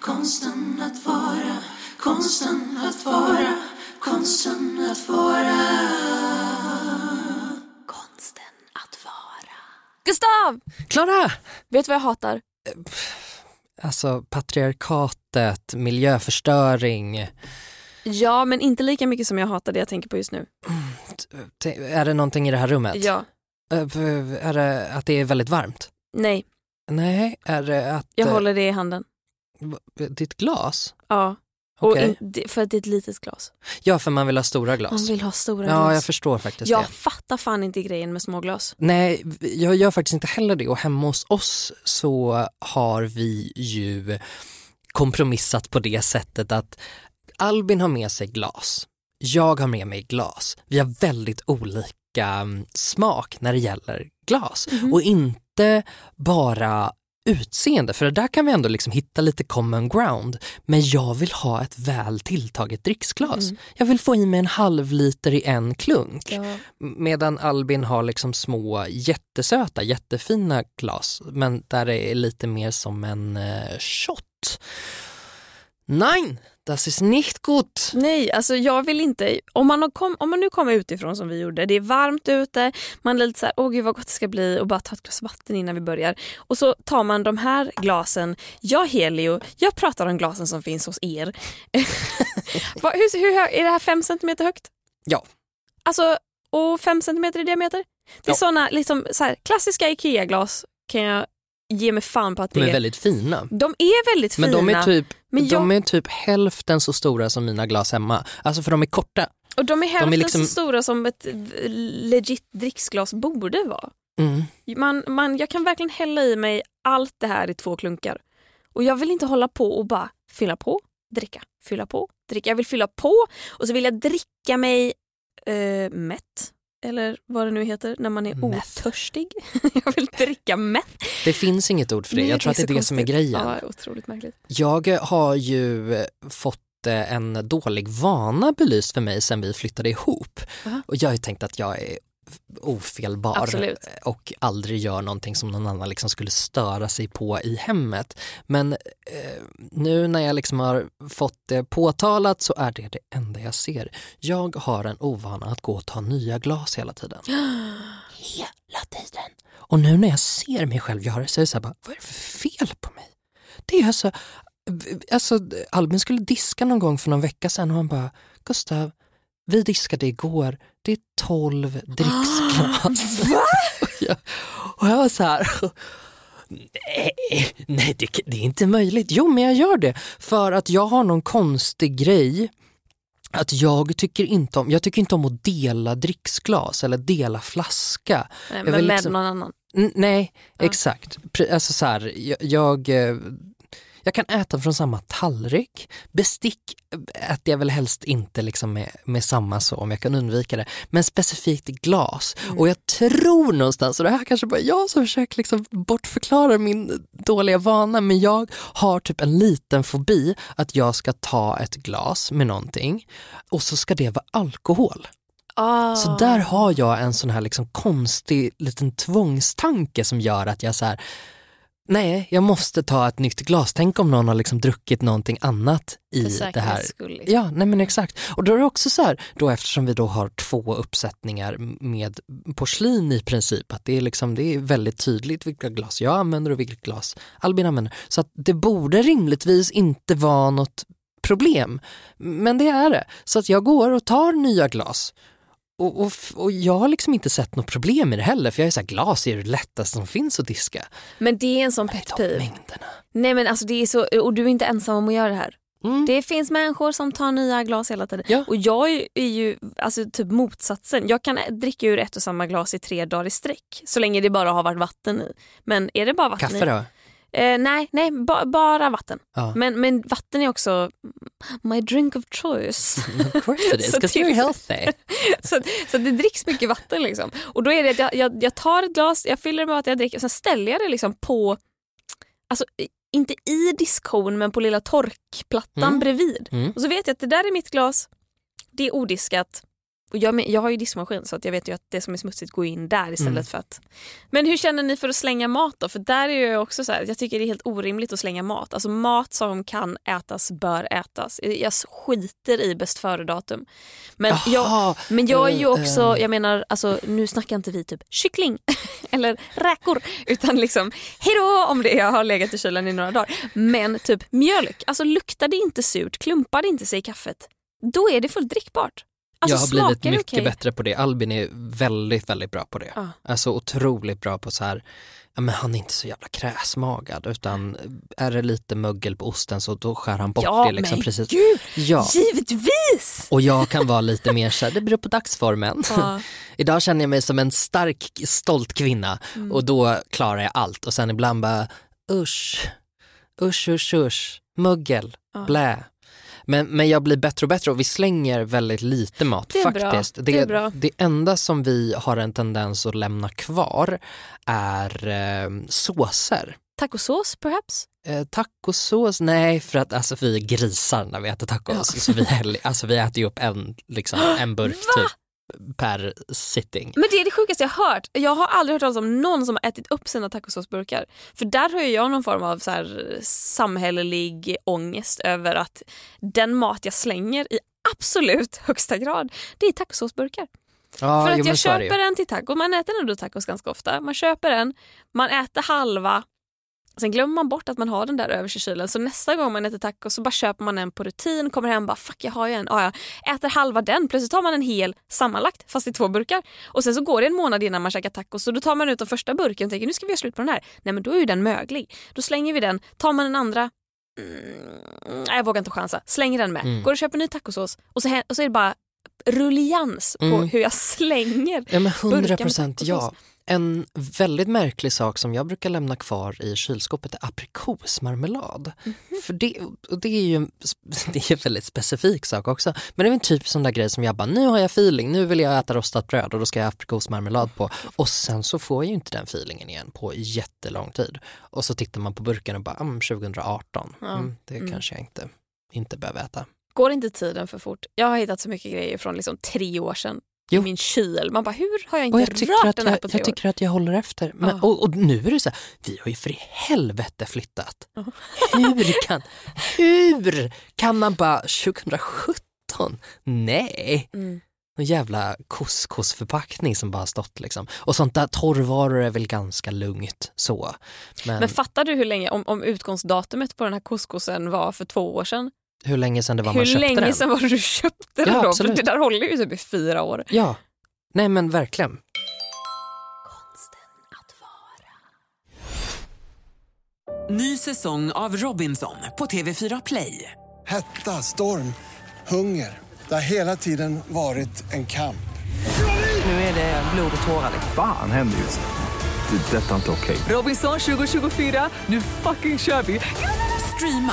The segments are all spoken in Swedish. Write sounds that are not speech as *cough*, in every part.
konsten att vara, konsten att vara, konsten att vara. Konsten att vara. Gustav! Klara! Vet du vad jag hatar? Alltså patriarkatet, miljöförstöring. Ja, men inte lika mycket som jag hatar det jag tänker på just nu. T- Är det någonting i det här rummet? Ja. Eh, Är det att det är väldigt varmt? Nej, Nej, är det att... jag eh, håller det i handen. Ditt glas? Ja. Och in, för att det är ett litet glas. Ja, för man vill ha stora glas. Man vill ha stora Ja, glas. jag förstår faktiskt jag det. fattar fan inte grejen med små glas. Nej, jag gör faktiskt inte heller det och hemma hos oss så har vi ju kompromissat på det sättet att Albin har med sig glas, jag har med mig glas. Vi har väldigt olika mm, smak när det gäller glas och inte bara utseende, för där kan vi ändå liksom hitta lite common ground. Men jag vill ha ett väl tilltaget dricksglas. Jag vill få i mig en halv liter i en klunk. Ja. Medan Albin har liksom små jättesöta, jättefina glas men där det är lite mer som en eh, shot. Nein, das ist nicht gut. Nej, alltså jag vill inte. Om man, kom, om man nu kommer utifrån som vi gjorde, det är varmt ute, man är lite så här, åh gud vad gott det ska bli och bara ta ett glas vatten innan vi börjar. Och så tar man de här glasen, jag Helio, jag pratar om glasen som finns hos er. *laughs* Hur, hur är det här fem centimeter högt? Ja. Alltså, och fem centimeter i diameter? Det är Ja. såna liksom, så här, klassiska IKEA-glas kan jag ge mig fan på att det De är är. väldigt fina. De är väldigt Men fina. de är, typ, Men de jag- är typ hälften så stora som mina glas hemma. Alltså för de är korta. Och de är hälften liksom- så stora som ett legit dricksglas borde vara. Mm. Man, man, jag kan verkligen hälla i mig allt det här i två klunkar. Och jag vill inte hålla på och bara fylla på, dricka, fylla på, dricka. Jag vill fylla på och så vill jag dricka mig eh, mätt. Eller vad det nu heter när man är Mätt. otörstig. *laughs* jag vill dricka mätt. Det finns inget ord för det. Nej, Jag tror att det är det som är konstigt. grejen. Ja, otroligt märkligt. Jag har ju fått eh, en dålig vana belyst för mig sen vi flyttade ihop. Aha. Och jag har ju tänkt att jag är ofelbar Absolut. och aldrig gör någonting som någon annan liksom skulle störa sig på i hemmet. Men eh, nu när jag liksom har fått det påtalat så är det det enda jag ser. Jag har en ovana att gå och ta nya glas hela tiden. *gasps* hela tiden. Och nu när jag ser mig själv göra det så är det så här bara, vad är det för fel på mig? Det är alltså, alltså Albin skulle diska någon gång för någon vecka sedan och han bara, Gustav, vi diskade igår, 12 *gasps* dricksglas. och, *laughs* jag, och jag var så här, *laughs* nej, nej det, det är inte möjligt. Jo men jag gör det för att jag har någon konstig grej att jag tycker inte om, jag tycker inte om att dela dricksglas eller dela flaska. Nej, men med liksom- någon annan. Nej, Ja. exakt. Alltså så här, jag, jag, eh, jag kan äta från samma tallrik. Bestick äter jag väl helst inte liksom med, med samma så om jag kan undvika det. Men specifikt glas. Och jag tror någonstans, och det här kanske bara jag som försöker liksom bortförklara min dåliga vana, men jag har typ en liten fobi att jag ska ta ett glas med någonting och så ska det vara alkohol. Ah. Så där har jag en sån här liksom konstig liten tvångstanke som gör att jag så här, nej jag måste ta ett nytt glas. Tänk om någon har liksom druckit någonting annat i För det här. skull. Liksom. Ja, nej men exakt. Och då är det också så här, då eftersom vi då har två uppsättningar med porslin i princip, att det är, liksom, det är väldigt tydligt vilka glas jag använder och vilket glas Albin använder. Så att det borde rimligtvis inte vara något problem. Men det är det. Så att jag går och tar nya glas. Och, och, och jag har liksom inte sett något problem med det heller för jag är så här, glas är det lättaste som finns att diska. Men det är en sån pet peeve. Nej men alltså det är så, och du är inte ensam om att göra det här. Mm. Det finns människor som tar nya glas hela tiden. Ja. Och jag är, är ju alltså, typ motsatsen. Jag kan dricka ur ett och samma glas i tre dagar i sträck. Så länge det bara har varit vatten i. Men är det bara vatten Kaffe i? då? Eh, nej, nej ba, bara vatten. Ja. Men, men vatten är också my drink of choice. *laughs* Of course it is, Så 'cause det- you're healthy. *laughs* så, så det dricks mycket vatten. Liksom. Och då är det att jag, jag, jag tar ett glas, jag fyller det med vatten, jag dricker och sen ställer jag det liksom på, alltså inte i diskhon men på lilla torkplattan Mm. bredvid. Mm. Och så vet jag att det där är mitt glas, det är odiskat. Och jag, jag har ju diskmaskin så att jag vet ju att det som är smutsigt går in där istället Mm. för att... Men hur känner ni för att slänga mat då? För där är jag också så här, jag tycker det är helt orimligt att slänga mat. Alltså mat som kan ätas bör ätas. Jag skiter i bäst före-datum. Men jag, men jag är ju eh, också, eh. jag menar, alltså, nu snackar inte vi typ kyckling *laughs* eller räkor utan liksom hejdå om det jag har legat i kylen i några dagar. Men typ mjölk, alltså luktar det inte surt, klumpar det inte sig i kaffet, då är det fullt drickbart. Alltså, jag har blivit mycket okej? bättre på det. Albin är väldigt, väldigt bra på det. Ja. Alltså otroligt bra på så här, ja, men han är inte så jävla kräsmagad utan är det lite mögel på osten så då skär han bort Ja, det. Liksom, men precis. gud, Ja. givetvis! Och jag kan vara lite mer så här, det beror på dagsformen. Ja. *laughs* Idag känner jag mig som en stark, stolt kvinna Mm. och då klarar jag allt och sen ibland bara usch, usch, usch, usch, mögel, Ja. blä. Men, men jag blir bättre och bättre och vi slänger väldigt lite mat Det bra, faktiskt. det är bra. det enda som vi har en tendens att lämna kvar är eh, såser. Tacosås perhaps? Eh, tacosås, nej för att alltså, vi är grisar när vi äter tacos. Så vi, alltså, vi äter ju upp en, liksom, en burk *gasps* Va? typ per sitting. Men det är det sjukaste jag hört. Jag har aldrig hört talas om någon som har ätit upp sina tacosåsburkar. För där har jag någon form av så här samhällelig ångest över att den mat jag slänger i absolut högsta grad, det är tacosåsburkar. Ja, För jo, att men jag köper en till taco, man äter ändå tacos ganska ofta. Man köper en, man äter halva, sen glömmer man bort att man har den där överst i kylen. Så nästa gång man äter tacos så bara köper man en på rutin, kommer hem och bara fuck jag har ju en. Ah, ja. Äter halva den, plötsligt tar man en hel sammanlagt fast i två burkar. Och sen så går det en månad innan man käkar tacos så då tar man ut den första burken och tänker nu ska vi göra slut på den här. Nej men då är ju den möglig. Då slänger vi den, tar man den andra Mm, jag vågar inte chansa. Slänger den med. Mm. Går och köper ny tacosås och så, och så är det bara rullians på Mm. hur jag slänger Ja men 100 burkar med procent tacosås. ja. En väldigt märklig sak som jag brukar lämna kvar i kylskåpet är aprikosmarmelad. Mhm. För det, det är ju *laughs* det är en väldigt specifik sak också. Men det är en typ sån där grej som jag bara, nu har jag feeling, nu vill jag äta rostat bröd och då ska jag ha aprikosmarmelad på. Och sen så får jag ju inte den feelingen igen på jättelång tid. Och så tittar man på burken och bara, mm, 2018, Ja. mm, det Mm. kanske jag inte, inte behöver äta. Går inte tiden för fort? Jag har hittat så mycket grejer från liksom tre år sedan Jo. i min kyl. Man bara, hur har jag Och inte jag rört att den här jag, på tre jag tycker att jag håller efter. Men, Ja. och, och nu är det så här, vi har ju för i helvete flyttat. Ja. Hur kan, hur kan man bara 2017? Nej. Mm. En jävla couscousförpackning som bara stått liksom. Och sånt där torrvaror är väl ganska lugnt så. Men, Men fattar du hur länge, om, om utgångsdatumet på den här couscousen var för två år sedan? Hur länge sedan det var hur man köpte länge den? sedan var det du köpte den Ja, då? absolut. För det där håller ju typ i fyra år. Ja, nej men verkligen. Ny säsong av Robinson på TV4 Play. Hetta, storm, hunger. Det har hela tiden varit en kamp. Nu är det blod och tårar. Fan händer just nu. Det. är Detta är inte okej. Robinson 2024, nu fucking kör vi! Streama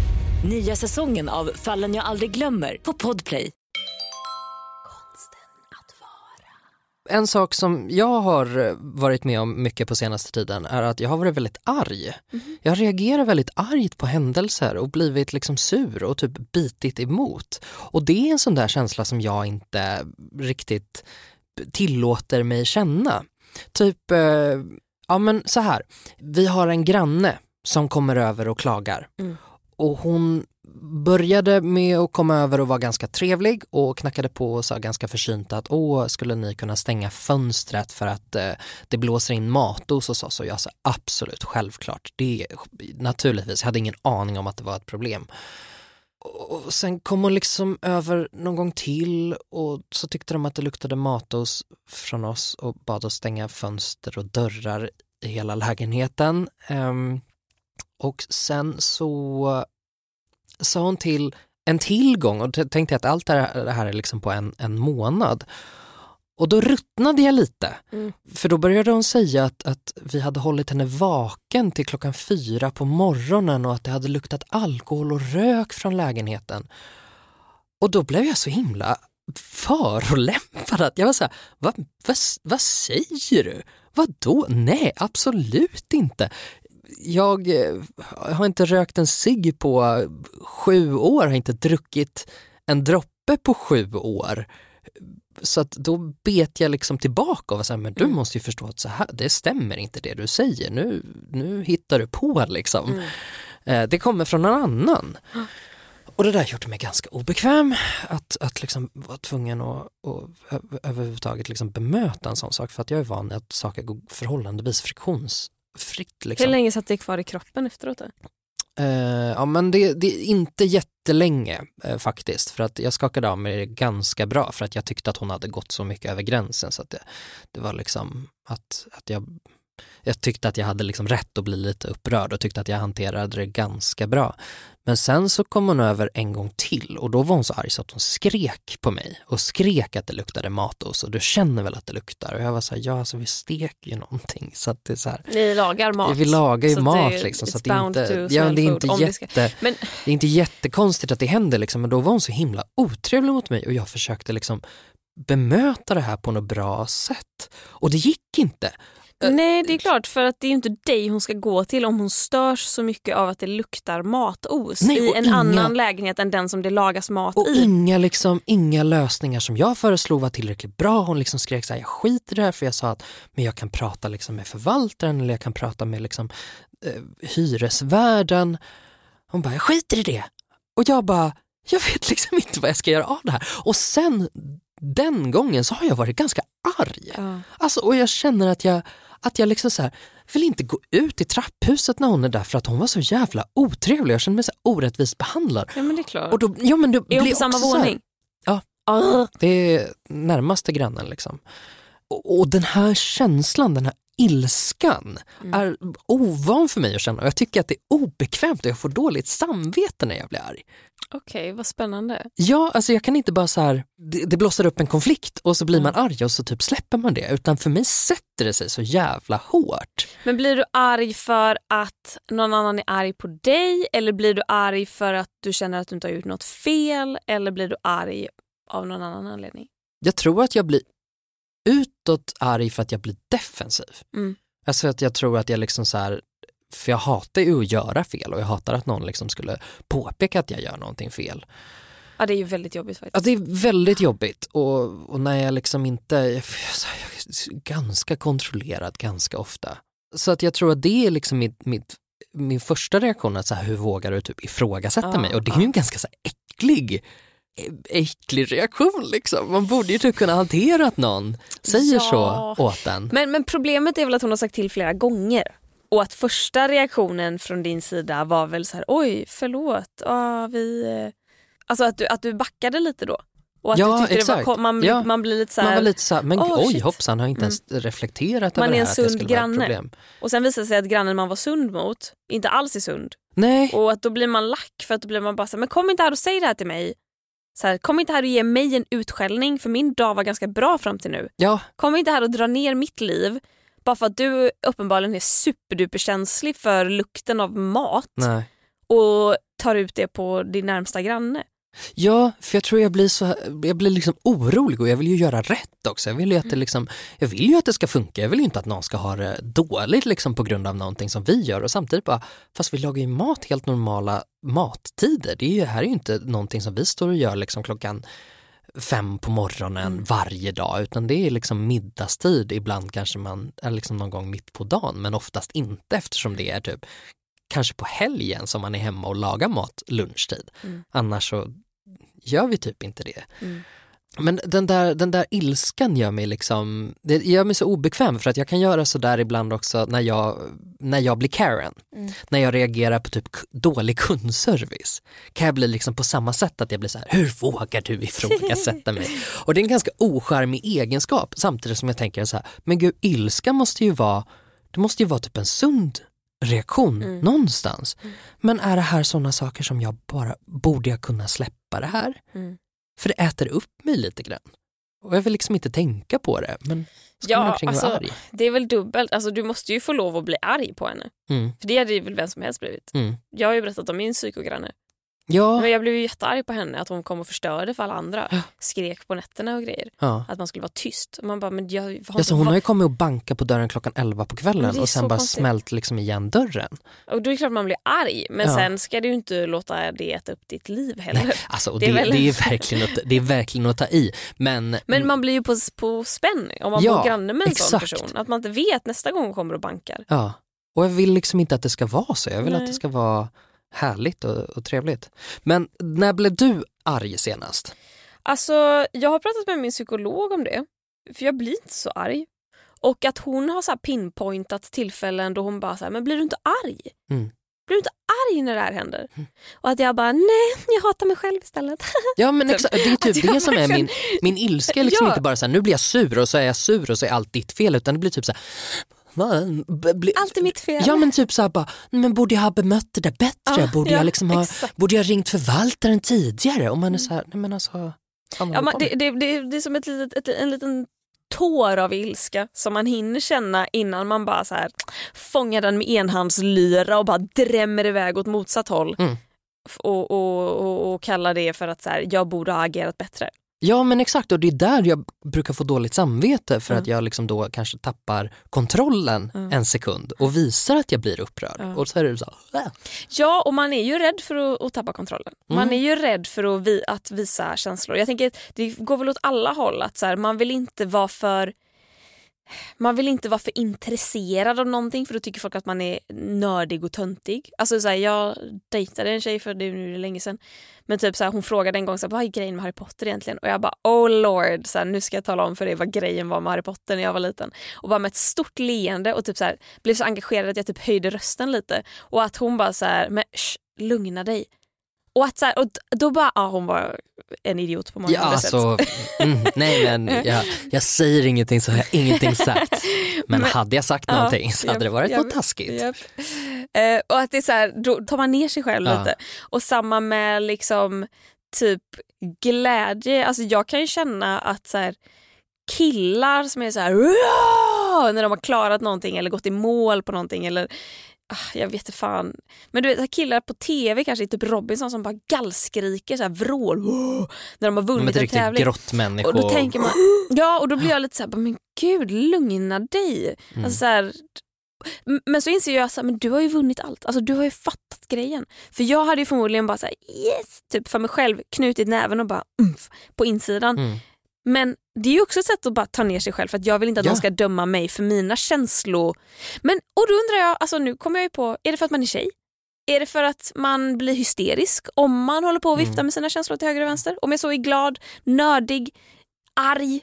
Nya säsongen av Fallen jag aldrig glömmer på Podplay. En sak som jag har eh, varit med om mycket på senaste tiden är att jag har varit väldigt arg. Jag reagerar väldigt argt på händelser och blivit liksom sur och typ bitit emot. Och det är en sån där känsla som jag inte riktigt tillåter mig känna. Typ, eh, ja men så här, vi har en granne som kommer över och klagar. Mm. Och hon började med att komma över och vara ganska trevlig och knackade på och sa ganska försynt att åh, skulle ni kunna stänga fönstret för att eh, det blåser in matos hos oss och jag sa absolut, självklart, det naturligtvis, jag hade ingen aning om att det var ett problem. Och sen kom hon liksom över någon gång till och så tyckte de att det luktade matos från oss och bad oss stänga fönster och dörrar i hela lägenheten. Um, och sen så sa hon till en tillgång och tänkte att allt det här är liksom på en, en månad. Och då ruttnade jag lite. Mm. För då började hon säga att, att vi hade hållit henne vaken till klockan fyra på morgonen och att det hade luktat alkohol och rök från lägenheten. Och då blev jag så himla förolämpad att jag var så här, vad, vad, vad säger du? Vadå? Nej, absolut inte. Jag eh, har inte rökt en cigg på sju år, har inte druckit en droppe på sju år så att då bet jag liksom tillbaka och var så här, men du mm. måste ju förstå att så här, det stämmer inte det du säger, nu, nu hittar du på liksom. Mm. Eh, det kommer från någon annan. *gasps* Och det där gjorde mig ganska obekväm att, att liksom vara tvungen att, att överhuvudtaget liksom bemöta en sån sak för att jag är van att saker går förhållandevis friktionsfritt. Liksom. Hur länge satt det kvar i kroppen efteråt? Då? Uh, ja men det, det, är inte jättelänge uh, faktiskt för att jag skakade av mig det ganska bra för att jag tyckte att hon hade gått så mycket över gränsen så att det, det var liksom att, att jag jag tyckte att jag hade liksom rätt att bli lite upprörd och tyckte att jag hanterade det ganska bra. Men sen så kom hon över en gång till och då var hon så arg så att hon skrek på mig och skrek att det luktade matos och du känner väl att det luktar? Och jag var så här, ja alltså vi steker ju någonting så att det är så här, Ni lagar mat. Vi lagar ju mat det, liksom så att det inte, ja, det är inte jätte, men... det är inte jättekonstigt att det händer liksom men då var hon så himla otrevlig mot mig och jag försökte liksom bemöta det här på något bra sätt. Och det gick inte. Eh, Nej det är klart för att det är inte dig hon ska gå till om hon störs så mycket av att det luktar matos Nej, i en inga, annan lägenhet än den som det lagas mat och i. Inga, liksom, inga lösningar som jag föreslog var tillräckligt bra. Hon liksom skrek så här, jag skiter i det här för jag sa att men jag kan prata liksom med förvaltaren eller jag kan prata med liksom, eh, hyresvärden. Hon bara, jag skiter i det. Och jag bara, jag vet liksom inte vad jag ska göra av det här. Och sen den gången så har jag varit ganska arg. Ja. Alltså, och jag känner att jag att jag liksom så här, vill inte gå ut i trapphuset när hon är där för att hon var så jävla otrevlig. Jag känner mig så orättvist behandlad. Ja men det är klart. Och då, ja, men det är hon på samma våning? ja, uh. det är närmaste grannen liksom. Och, och den här känslan, den här ilskan mm. är ovan för mig att känna och jag tycker att det är obekvämt och jag får dåligt samvete när jag blir arg. Okej, okay, vad spännande. Ja, alltså jag kan inte bara så här, det, det blossar upp en konflikt och så blir mm. man arg och så typ släpper man det. Utan för mig sätter det sig så jävla hårt. Men blir du arg för att någon annan är arg på dig? Eller blir du arg för att du känner att du inte har gjort något fel? Eller blir du arg av någon annan anledning? Jag tror att jag blir utåt arg för att jag blir defensiv. Mm. Alltså att jag tror att jag liksom så här, för jag hatar ju att göra fel och jag hatar att någon liksom skulle påpeka att jag gör någonting fel. Ja det är ju väldigt jobbigt faktiskt. Ja det är väldigt jobbigt och, och när jag liksom inte, jag är ganska kontrollerad ganska ofta. Så att jag tror att det är liksom mitt, mitt min första reaktion att så här, hur vågar du typ ifrågasätta ja, mig? Och det är ju en ganska så här, äcklig äcklig reaktion liksom. Man borde ju typ kunna hantera att någon säger ja. så åt en. Men, men problemet är väl att hon har sagt till flera gånger. Och att första reaktionen från din sida var väl så här, oj förlåt, ah, vi... Eh, alltså att du, att du backade lite då. Och att ja, du exakt. Var, man, ja. man blir lite så här, Man var lite så här, men oh, oj shit. hoppsan, har inte ens mm. reflekterat man över det här att det skulle granne. vara ett problem. Och sen visade det sig att grannen man var sund mot inte alls är sund. Nej. Och att då blir man lack för att då blir man bara så här, men kom inte här och säg det här till mig. Så här, kom inte här och ge mig en utskällning för min dag var ganska bra fram till nu. Ja. Kom inte här och dra ner mitt liv bara för att du uppenbarligen är superduperkänslig för lukten av mat Nej. och tar ut det på din närmsta granne. Ja, för jag tror jag blir så jag blir liksom orolig och jag vill ju göra rätt också. Jag vill ju att det, mm. liksom, jag vill ju att det ska funka, jag vill ju inte att någon ska ha det dåligt liksom på grund av någonting som vi gör och samtidigt bara, fast vi lagar ju mat helt normala mattider. Det är ju, här är ju inte någonting som vi står och gör liksom klockan fem på morgonen mm. varje dag utan det är liksom middagstid, ibland kanske man är liksom någon gång mitt på dagen men oftast inte eftersom det är typ kanske på helgen som man är hemma och lagar mat lunchtid. Mm. Annars så gör vi typ inte det. Mm. Men den där, den där ilskan gör mig liksom, det gör mig så obekväm för att jag kan göra så där ibland också när jag, när jag blir Karen. Mm. När jag reagerar på typ dålig kundservice. Kan jag bli liksom på samma sätt att jag blir så här, hur vågar du ifrågasätta mig? *laughs* Och det är en ganska ocharmig egenskap samtidigt som jag tänker så här, men gud ilska måste ju vara, det måste ju vara typ en sund reaktion Mm. någonstans. Men är det här sådana saker som jag bara, borde jag kunna släppa det här? Mm. För det äter upp mig lite grann. Och jag vill liksom inte tänka på det. Men ska Ja, man alltså, vara arg? Det är väl dubbelt, alltså, du måste ju få lov att bli arg på henne. Mm. För det hade ju väl vem som helst blivit. Mm. Jag har ju berättat om min psykogranne. Ja, Men jag blev ju jättearg på henne att hon kom och förstörde för alla andra. Skrek på nätterna och grejer. ja. Att man skulle vara tyst. Man bara, men jag, har Ja, så hon har ju kommit och bankat på dörren klockan 11 på kvällen det och sen bara konstigt. smält liksom igen dörren. Och då är det klart man blir arg. Men Ja. sen ska du ju inte låta det äta upp ditt liv heller. Nej, alltså, Det det, är det, är verkligen att, det är verkligen att ta i. Men, Men man blir ju på, på spänn om man Ja, bor granne med en sån exakt. person. Att man inte vet nästa gång hon kommer och bankar. ja. Och jag vill liksom inte att det ska vara så. Jag vill Nej. att det ska vara härligt och, och trevligt. Men när blev du arg senast? Alltså, jag har pratat med min psykolog om det. För jag blir inte så arg. Och att hon har så pinpointat tillfällen då hon bara så här, men blir du inte arg? Mm. Blir du inte arg när det här händer? Och att jag bara, nej, jag hatar mig själv istället. Ja men Typ. exakt, det är typ det som är min, min ilska liksom Ja. inte bara så här, nu blir jag sur och så är jag sur och så är allt ditt fel utan det blir typ så här, "Va? B- bli- Allt är mitt fel. Ja men typ så här bara, men borde jag ha bemött det där bättre? Ja, borde, ja, jag liksom ha, exakt. borde jag ringt förvaltaren tidigare? Om man är så här, nej men alltså, Ja, på det, det, det, det är som ett litet, ett, en liten tår av ilska som man hinner känna innan man bara så här fångar den med enhandslyra och bara drämmer iväg åt motsatt håll. Mm. Och, och, och, och kallar det för att så här, jag borde ha agerat bättre. Ja men exakt och det är där jag brukar få dåligt samvete för Mm. att jag liksom då kanske tappar kontrollen Mm. en sekund och visar att jag blir upprörd. Ja. Och så är det så "Äh." Ja, och man är ju rädd för att, att tappa kontrollen. Man Mm. är ju rädd för att, vi, att visa känslor. Jag tänker det går väl åt alla håll. att så här, Man vill inte vara för man vill inte vara för intresserad av någonting för då tycker folk att man är nördig och töntig. Alltså så här, Jag dejtade en tjej för det är nu länge sedan. Men typ så här, hon frågade en gång så här, vad är grejen med Harry Potter egentligen? Och jag bara oh lord, så här, nu ska jag tala om för dig vad grejen var med Harry Potter när jag var liten. Och bara med ett stort leende och typ så här, blev så engagerad att jag typ höjde rösten lite. Och att hon bara så här, men sh, lugna dig. Och, att så här, och då bara, ja hon var en idiot på många Ja, andra sätt. alltså, mm, nej men *laughs* jag, jag säger ingenting så har jag ingenting *laughs* sagt. Men, Men- hade jag sagt Ja, någonting så hade japp, det varit japp, något taskigt. Japp. Eh, och att det är så här, då tar man ner sig själv Ja. lite. Och samma med liksom typ glädje. Alltså jag kan ju känna att så här, killar som är så här när de har klarat någonting eller gått i mål på någonting eller jag vet inte fan. Men du vet killar på tv kanske, typ Robinson som bara gallskriker så här vrål när de har vunnit en tävling. grottmännisko. Och då tänker man, *gasps* ja och då blir jag lite så här, bara, men gud lugna dig. Mm. Alltså så här, men så inser jag att du har ju vunnit allt, alltså du har ju fattat grejen. För jag hade ju förmodligen bara så här, yes, typ för mig själv knutit näven och bara umf, på insidan. Mm. Men det är ju också ett sätt att bara ta ner sig själv för att jag vill inte att Ja. någon ska döma mig för mina känslor. Men, och då undrar jag, alltså nu kommer jag ju på, är det för att man är tjej? Är det för att man blir hysterisk om man håller på att vifta Mm. med sina känslor till höger och vänster? Om jag så är glad, nördig, arg,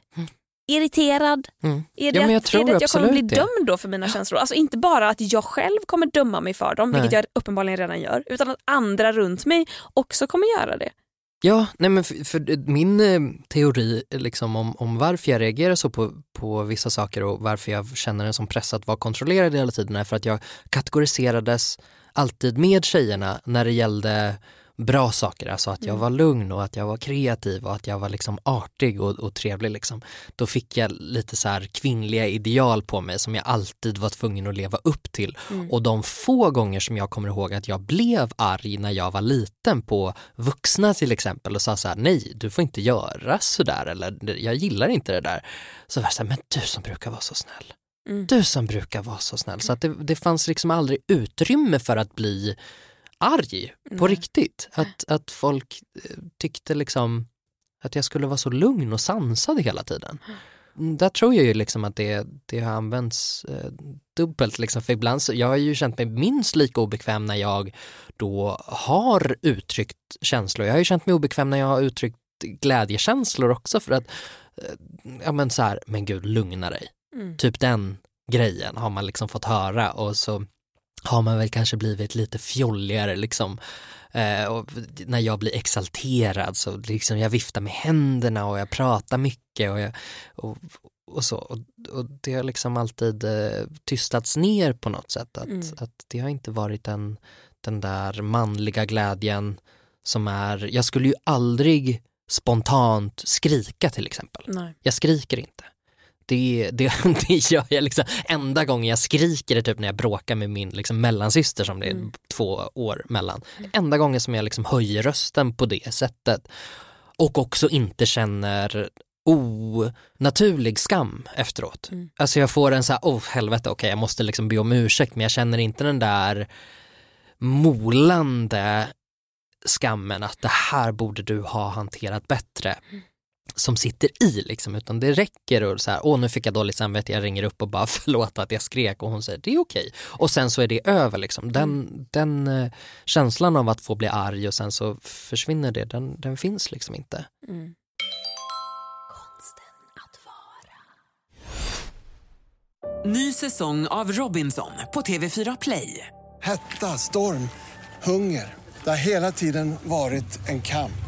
irriterad? Mm. Är det, Ja, jag att, är det att jag kommer bli det. dömd då för mina känslor? Alltså inte bara att jag själv kommer döma mig för dem, vilket Nej. jag uppenbarligen redan gör, utan att andra runt mig också kommer göra det. Ja, nej men för, för min eh, teori liksom om, om varför jag reagerar så på, på vissa saker och varför jag känner en sån press att vara kontrollerad hela tiden är för att jag kategoriserades alltid med tjejerna när det gällde bra saker, alltså att jag Mm. var lugn och att jag var kreativ och att jag var liksom artig och, och trevlig liksom. Då fick jag lite så här kvinnliga ideal på mig som jag alltid var tvungen att leva upp till. Mm. Och de få gånger som jag kommer ihåg att jag blev arg när jag var liten på vuxna till exempel och sa så här, nej du får inte göra sådär eller jag gillar inte det där. Så var jag så här, men du som brukar vara så snäll. Mm. Du som brukar vara så snäll. Så att det, det fanns liksom aldrig utrymme för att bli arg på Nej. riktigt. Att, att folk eh, tyckte liksom att jag skulle vara så lugn och sansad hela tiden. där tror jag ju liksom att det, det har använts eh, dubbelt liksom, för ibland så, jag har ju känt mig minst lika obekväm när jag då har uttryckt känslor. Jag har ju känt mig obekväm när jag har uttryckt glädjekänslor också för att, eh, ja men så här, men gud lugna dig. Mm. Typ den grejen har man liksom fått höra och så har man väl kanske blivit lite fjolligare liksom. Eh, när jag blir exalterad så liksom jag viftar med händerna och jag pratar mycket och, jag, och, och så. Och, och det har liksom alltid eh, tystats ner på något sätt. Att, Mm. att det har inte varit den, den där manliga glädjen som är, jag skulle ju aldrig spontant skrika till exempel. Nej. Jag skriker inte. Det, det, *laughs* det gör jag liksom, enda gången jag skriker är typ när jag bråkar med min liksom mellansyster som det är Mm. två år mellan. Enda gången som jag liksom höjer rösten på det sättet. Och också inte känner onaturlig skam efteråt. Mm. Alltså jag får en så här, oh helvete okej jag måste liksom be om ursäkt men jag känner inte den där molande skammen att det här borde du ha hanterat bättre som sitter i liksom utan det räcker och så här, åh nu fick jag dåligt samvete, jag ringer upp och bara *laughs* förlåt att jag skrek och hon säger det är okej och sen så är det över liksom. Den, den eh, känslan av att få bli arg och sen så försvinner det, den, den finns liksom inte. Mm. Ny säsong av Robinson på TV4 Play. Hetta, storm, hunger. Det har hela tiden varit en kamp.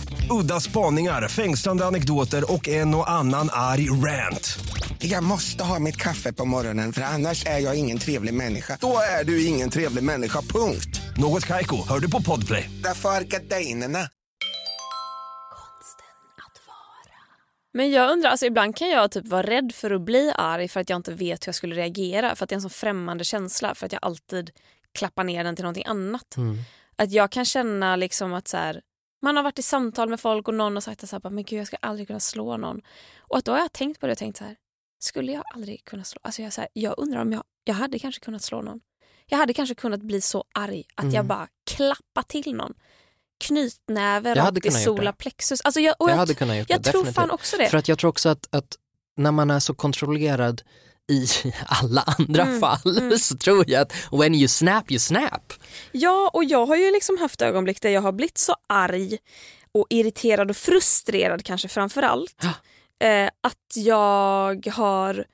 Udda spaningar, fängslande anekdoter och en och annan arg rant. Jag måste ha mitt kaffe på morgonen för annars är jag ingen trevlig människa. Då är du ingen trevlig människa, punkt. Något Kaiko, hör du på Podplay. Därför är gardinerna. Men jag undrar, alltså ibland kan jag typ vara rädd för att bli arg för att jag inte vet hur jag skulle reagera. För att det är en sån främmande känsla. För att jag alltid klappar ner den till någonting annat. Att jag kan känna liksom att så här, man har varit i samtal med folk och någon har sagt så här, men gud jag ska aldrig kunna slå någon. Och att då har jag tänkt på det och tänkt så här, skulle jag aldrig kunna slå? Alltså jag, så här, jag undrar om jag, jag hade kanske kunnat slå någon. Jag hade kanske kunnat bli så arg att jag Mm. bara klappar till någon. Knytnäve Jag rakt i kunnat gjort det. solar plexus. Alltså jag, och Jag jag, hade kunnat gjort jag det, tror definitivt. fan också det. För att jag tror också att, att när man är så kontrollerad i alla andra Mm, fall mm. så tror jag att when you snap you snap. Ja, och jag har ju liksom haft ögonblick där jag har blivit så arg och irriterad och frustrerad kanske framför allt. Eh, att jag har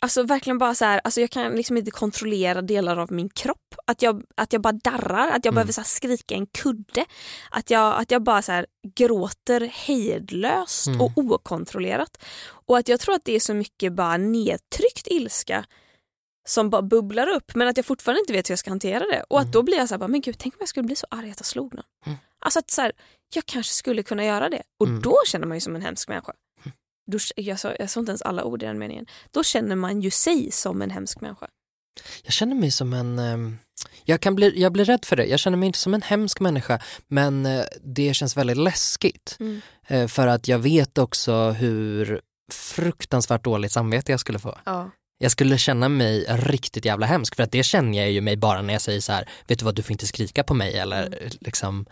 Alltså verkligen bara så här, alltså jag kan liksom inte kontrollera delar av min kropp. Att jag, att jag bara darrar, att jag Mm. behöver så skrika en kudde. Att jag, att jag bara så gråter hejdlöst Mm. och okontrollerat. Och att jag tror att det är så mycket bara nedtryckt ilska som bara bubblar upp men att jag fortfarande inte vet hur jag ska hantera det. Och att då blir jag så här, bara, men gud tänk om jag skulle bli så arg att jag slog någon. Mm. Alltså att så här, jag kanske skulle kunna göra det. Och Mm. då känner man ju som en hemsk människa. Då, jag, sa, jag sa inte ens alla ord i den meningen. Då känner man ju sig som en hemsk människa. Jag känner mig som en, ehm, jag, kan bli, jag blir rädd för det, jag känner mig inte som en hemsk människa men eh, det känns väldigt läskigt. Mm. Eh, För att jag vet också hur fruktansvärt dåligt samvete jag skulle få. Ja. Jag skulle känna mig riktigt jävla hemsk för att det känner jag ju mig bara när jag säger så här, vet du vad du får inte skrika på mig eller Mm. liksom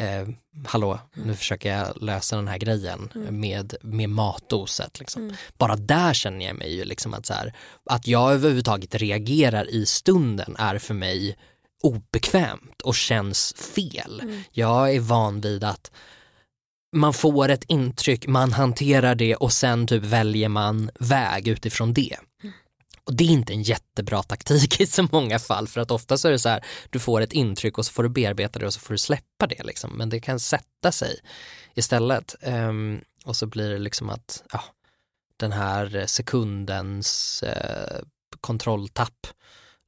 eh, hallå nu försöker jag lösa den här grejen Mm. med, med matoset. Liksom. Mm. Bara där känner jag mig ju liksom att så här, att jag överhuvudtaget reagerar i stunden är för mig obekvämt och känns fel. Mm. Jag är van vid att man får ett intryck, man hanterar det och sen typ väljer man väg utifrån det. Och det är inte en jättebra taktik i så många fall för att ofta så är det så här, du får ett intryck och så får du bearbeta det och så får du släppa det liksom. Men det kan sätta sig istället. Um, och så blir det liksom att ja, den här sekundens eh, kontrolltapp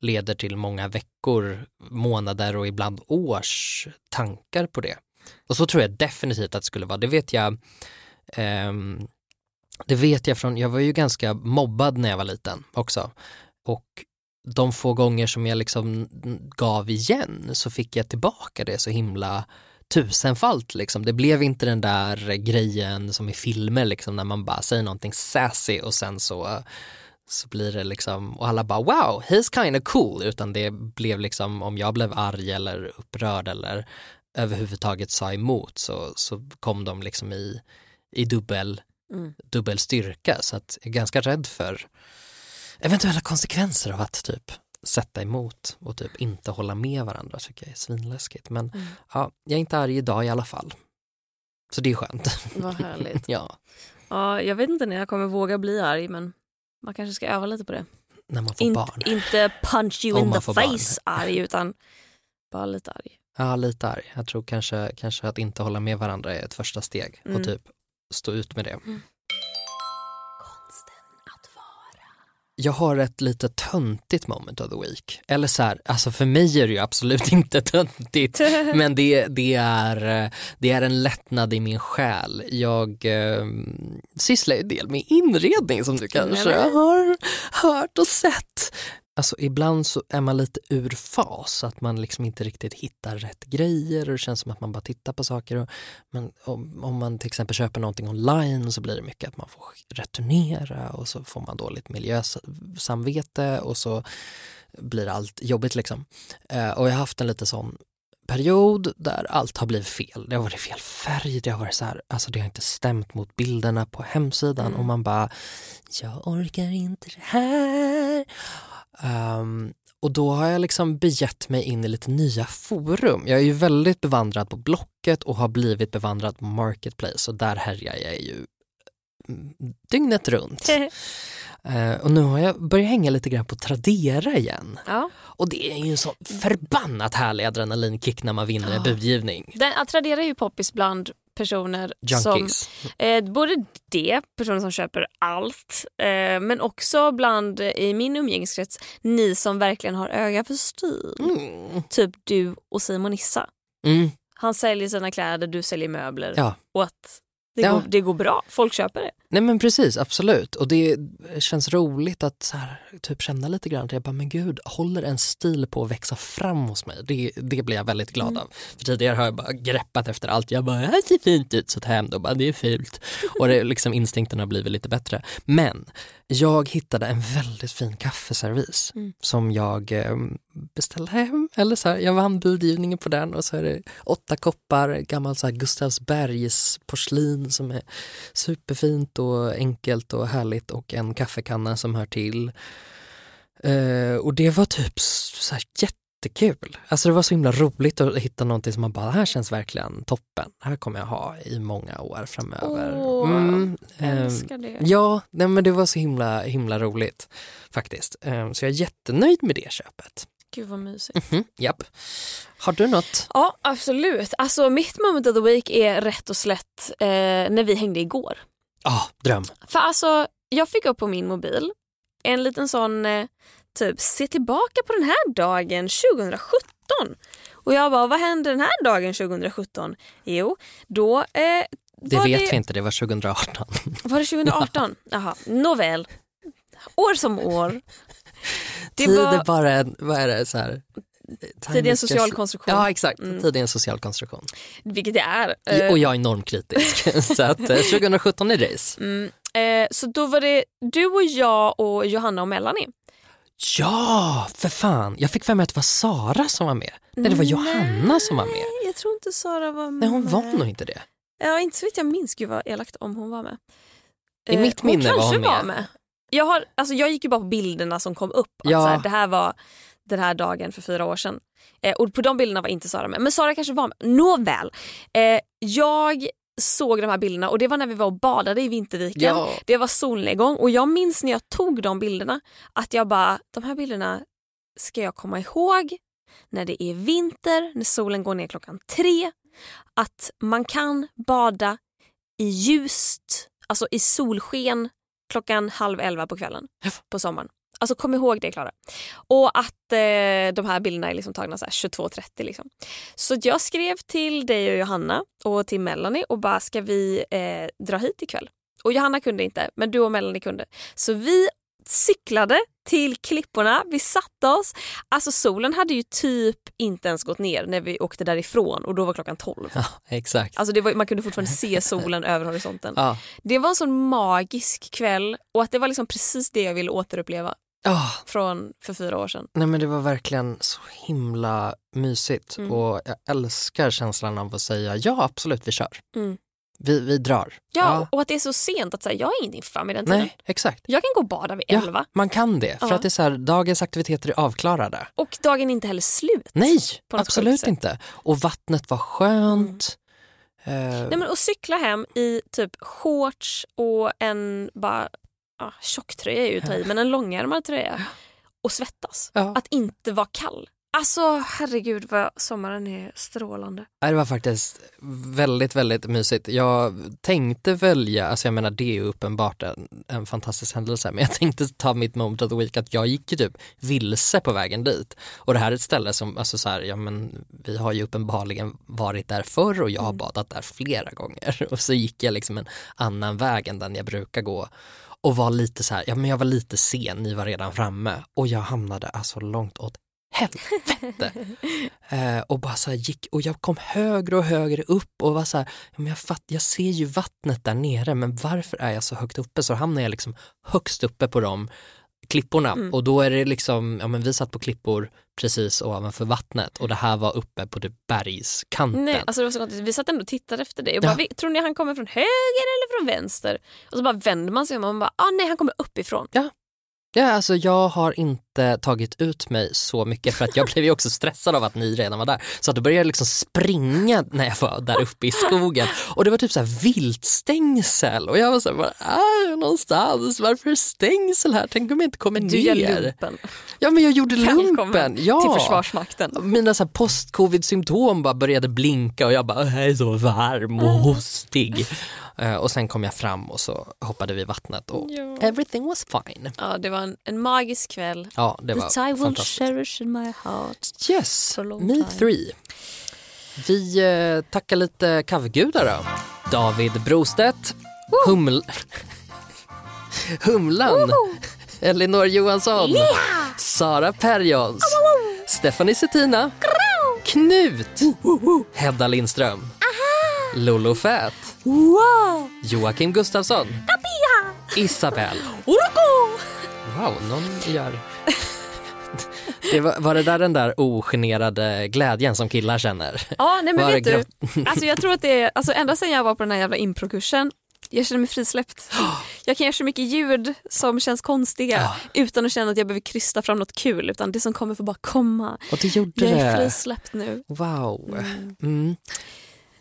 leder till många veckor, månader och ibland års tankar på det. Och så tror jag definitivt att det skulle vara, det vet jag um, det vet jag från, jag var ju ganska mobbad när jag var liten också. och de få gånger som jag liksom gav igen så fick jag tillbaka det så himla tusenfalt. Liksom. Det blev inte den där grejen som i filmer liksom, när man bara säger någonting sassy och sen så så blir det liksom, och alla bara wow, he's kind of cool, utan det blev liksom om jag blev arg eller upprörd eller överhuvudtaget sa emot så, så kom de liksom i, i dubbel, Mm. dubbel styrka så att jag är ganska rädd för eventuella konsekvenser av att typ sätta emot och typ inte hålla med varandra tycker jag är svinläskigt. Men Mm. ja, jag är inte arg idag i alla fall. Så det är skönt. Vad härligt. *laughs* ja, Ja, jag vet inte när jag kommer våga bli arg men man kanske ska öva lite på det. när man får Inte, barn. inte punch you Om in the får barn. face arg utan bara lite arg. Ja, lite arg. Jag tror kanske, kanske att inte hålla med varandra är ett första steg Mm. och typ stå ut med det. Jag har ett lite töntigt moment of the week. Eller så här, alltså för mig är det ju absolut *laughs* inte töntigt. *laughs* men det, det, är, det är en lättnad i min själ. Jag eh, sysslar ju en del med inredning som du kanske har hört och sett. Alltså ibland så är man lite ur fas, att man liksom inte riktigt hittar rätt grejer och det känns som att man bara tittar på saker. Och, men om, om man till exempel köper någonting online så blir det mycket att man får returnera och så får man dåligt miljösamvete och så blir allt jobbigt liksom. Eh, och jag har haft en lite sån period där allt har blivit fel. Det har varit fel färg, det har varit så här, alltså det har inte stämt mot bilderna på hemsidan och man bara, jag orkar inte det här. Ehm, och då har jag liksom begett mig in i lite nya forum. Jag är ju väldigt bevandrad på Blocket och har blivit bevandrad på Marketplace och där härjar jag ju mm, dygnet runt. *laughs* Eh, och nu har jag börjat hänga lite grann på Tradera igen. Ja. Och det är ju en sån förbannat härlig adrenalinkick när man vinner en Ja. budgivning. Den, att Tradera är ju poppis bland personer Junkies. som, eh, både det, personer som köper allt, eh, men också bland, eh, i min umgängeskrets, ni som verkligen har öga för stil. Typ du och Simon Issa. Mm. Han säljer sina kläder, du säljer möbler. Ja. Och att det, Ja. går, det går bra, folk köper det. Nej men precis, absolut. Och det känns roligt att så här, typ känna lite grann att jag bara, men gud, håller en stil på att växa fram hos mig? Det, det blir jag väldigt glad Mm. av. För tidigare har jag bara greppat efter allt. Jag bara, det ser fint ut, så tar jag hem det och bara, det är fult. *laughs* Och det, liksom, instinkten har blivit lite bättre. Men jag hittade en väldigt fin kaffeservis Mm. som jag eh, beställde hem. Eller så här, jag vann budgivningen på den och så är det åtta koppar gammalt så här Gustavsbergs porslin som är superfint och enkelt och härligt och en kaffekanna som hör till. Eh, och det var typ så här jättekul. Alltså det var så himla roligt att hitta någonting som man bara, det här känns verkligen toppen. Det här kommer jag ha i många år framöver. Åh, ehm, älskar det. Ja, nej, men det var så himla, himla roligt faktiskt. Ehm, så jag är jättenöjd med det köpet. Gud vad mysigt. Mhm, japp. Har du något? Ja absolut. Alltså mitt moment of the week är rätt och slätt eh, när vi hängde igår. Ah, dröm. För alltså jag fick upp på min mobil en liten sån eh, typ se tillbaka på den här dagen 2017. Och jag bara vad hände den här dagen 2017? Jo då eh, Det vet det, vi inte, det var 2018. *laughs* Var det 2018? Jaha, nåväl. År som år. *laughs* Det Tid var- är bara en, vad är det, så här... time Tid är en social konstruktion. Ja exakt, Mm. tid är en social konstruktion. Vilket det är. Eh, Och jag är normkritisk. *laughs* så att eh, 2017 är race. Mm. Eh, så då var det du och jag och Johanna och Melanie. Ja, för fan. Jag fick för mig att det var Sara som var med. Nej, det var Johanna som var med. Nej, jag tror inte Sara var med. Nej, hon var nog inte det. Ja, inte så vitt jag minns. Gud vad elakt om hon var med. I mitt hon minne var hon med. Var med. Jag, har, alltså jag gick ju bara på bilderna som kom upp. Att Ja. så här, det här var den här dagen för fyra år sedan. Eh, och på de bilderna var inte Sara med. Men Sara kanske var med. Nåväl. Eh, jag såg de här bilderna och det var när vi var och badade i Vinterviken. Ja. Det var solnedgång och jag minns när jag tog de bilderna att jag bara, de här bilderna ska jag komma ihåg när det är vinter, när solen går ner klockan tre. Att man kan bada i ljust, alltså i solsken klockan halv elva på kvällen på sommaren. Alltså kom ihåg det Klara. Och att eh, de här bilderna är liksom tagna så här 22.30. Liksom. Så jag skrev till dig och Johanna och till Melanie och bara ska vi eh, dra hit ikväll? Och Johanna kunde inte men du och Melanie kunde. Så vi cyklade till klipporna, vi satte oss. Alltså solen hade ju typ inte ens gått ner när vi åkte därifrån och då var klockan 12. Ja, exakt. Alltså var, man kunde fortfarande se solen över horisonten. Ja. Det var en sån magisk kväll och att det var liksom precis det jag ville återuppleva Ja, från för fyra år sedan. nej men det var verkligen så himla mysigt Mm. och jag älskar känslan av att säga ja absolut vi kör. Mm. Vi, vi drar. Ja, och att det är så sent att säga jag har ingenting för mig den tiden. Nej, exakt. Jag kan gå och bada vid Ja, elva man kan det. För Ja. att det är så här, dagens aktiviteter är avklarade. och dagen är inte heller slut. Nej, absolut inte. Och vattnet var skönt. Eh, Nej, men att cykla hem i typ shorts och en bara, ja, tjocktröja är ju att ta i, men en långärmad tröja och svettas. Ja. Att inte vara kall. Alltså herregud vad sommaren är strålande. Det var faktiskt väldigt, väldigt mysigt. Jag tänkte välja, alltså jag menar det är ju uppenbart en, en fantastisk händelse, men jag tänkte ta mitt moment of the week att jag gick ju typ vilse på vägen dit. Och det här är ett ställe som, alltså så här, ja men vi har ju uppenbarligen varit där förr och jag har badat där flera gånger. *laughs* Och så gick jag liksom en annan väg än den jag brukar gå och var lite så här, ja men jag var lite sen, ni var redan framme och jag hamnade alltså långt åt helvete. *laughs* Eh, och bara så här gick, och jag kom högre och högre upp och var så här, ja, men jag, fatt, jag ser ju vattnet där nere men varför är jag så högt uppe? Så hamnar jag liksom högst uppe på de klipporna Mm. och då är det liksom, ja men vi satt på klippor precis ovanför vattnet och det här var uppe på typ bergskanten. Nej, alltså det var så konstigt. Vi satt ändå och tittade efter dig och Ja. bara, vi, tror ni han kommer från höger eller från vänster? Och så bara vänder man sig om och man bara, ah, nej han kommer uppifrån. Ja, alltså jag har inte tagit ut mig så mycket för att jag blev ju också stressad av att ni redan var där. Så att då började jag liksom springa när jag var där uppe i skogen och det var typ så här viltstängsel och jag var så här, var är jag någonstans? Varför är stängsel här? Tänk om jag inte kommer Du gör ner. lumpen. Ja men jag gjorde Välkommen lumpen. Ja. till Försvarsmakten. Mina så här post-covid-symptom bara började blinka och jag bara, jag är så varm och hostig. Eh, och sen kom jag fram och så hoppade vi i vattnet och Ja. everything was fine. Ja, det var en, en magisk kväll. Ja, det var That I will fantastiskt. cherish in my heart. Yes, me three. Vi eh, tackar lite kavgudar då. David Brostedt, Huml... *laughs* Humlan, Elinor Johansson, Sara Perjons, Stephanie Settina, Knut, Hedda Lindström, Lolo Fät, Joakim Gustafsson, Isabel. Wow, någon gör... Det var, var det där den där ogenerade glädjen som killar känner? Ja, nej men Var vet du, alltså jag tror att det är, alltså ända sedan jag var på den här jävla improkursen, jag känner mig frisläppt. Jag kan göra så mycket ljud som känns konstiga utan att känna att jag behöver krysta fram något kul utan det som kommer får bara komma. Och det gjorde Jag är det. frisläppt nu. Wow. Mm.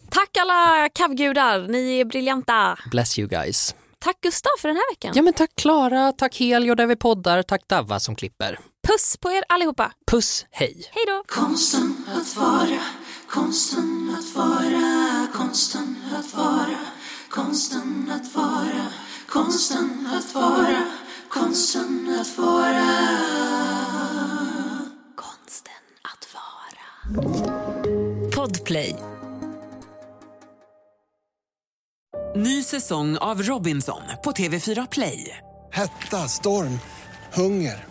Tack alla kavgudar, ni är briljanta. Bless you guys. Tack Gustav för den här veckan. Ja men tack Klara, tack Helio där vi poddar, tack Davva som klipper. Puss på er allihopa. Puss, hej. Hej då. Konsten att vara, konsten att vara, konsten att vara, konsten att vara, konsten att vara, konsten att vara. Konsten att vara. Podplay. Ny säsong av Robinson på TV4 Play. Hetta, storm, hunger.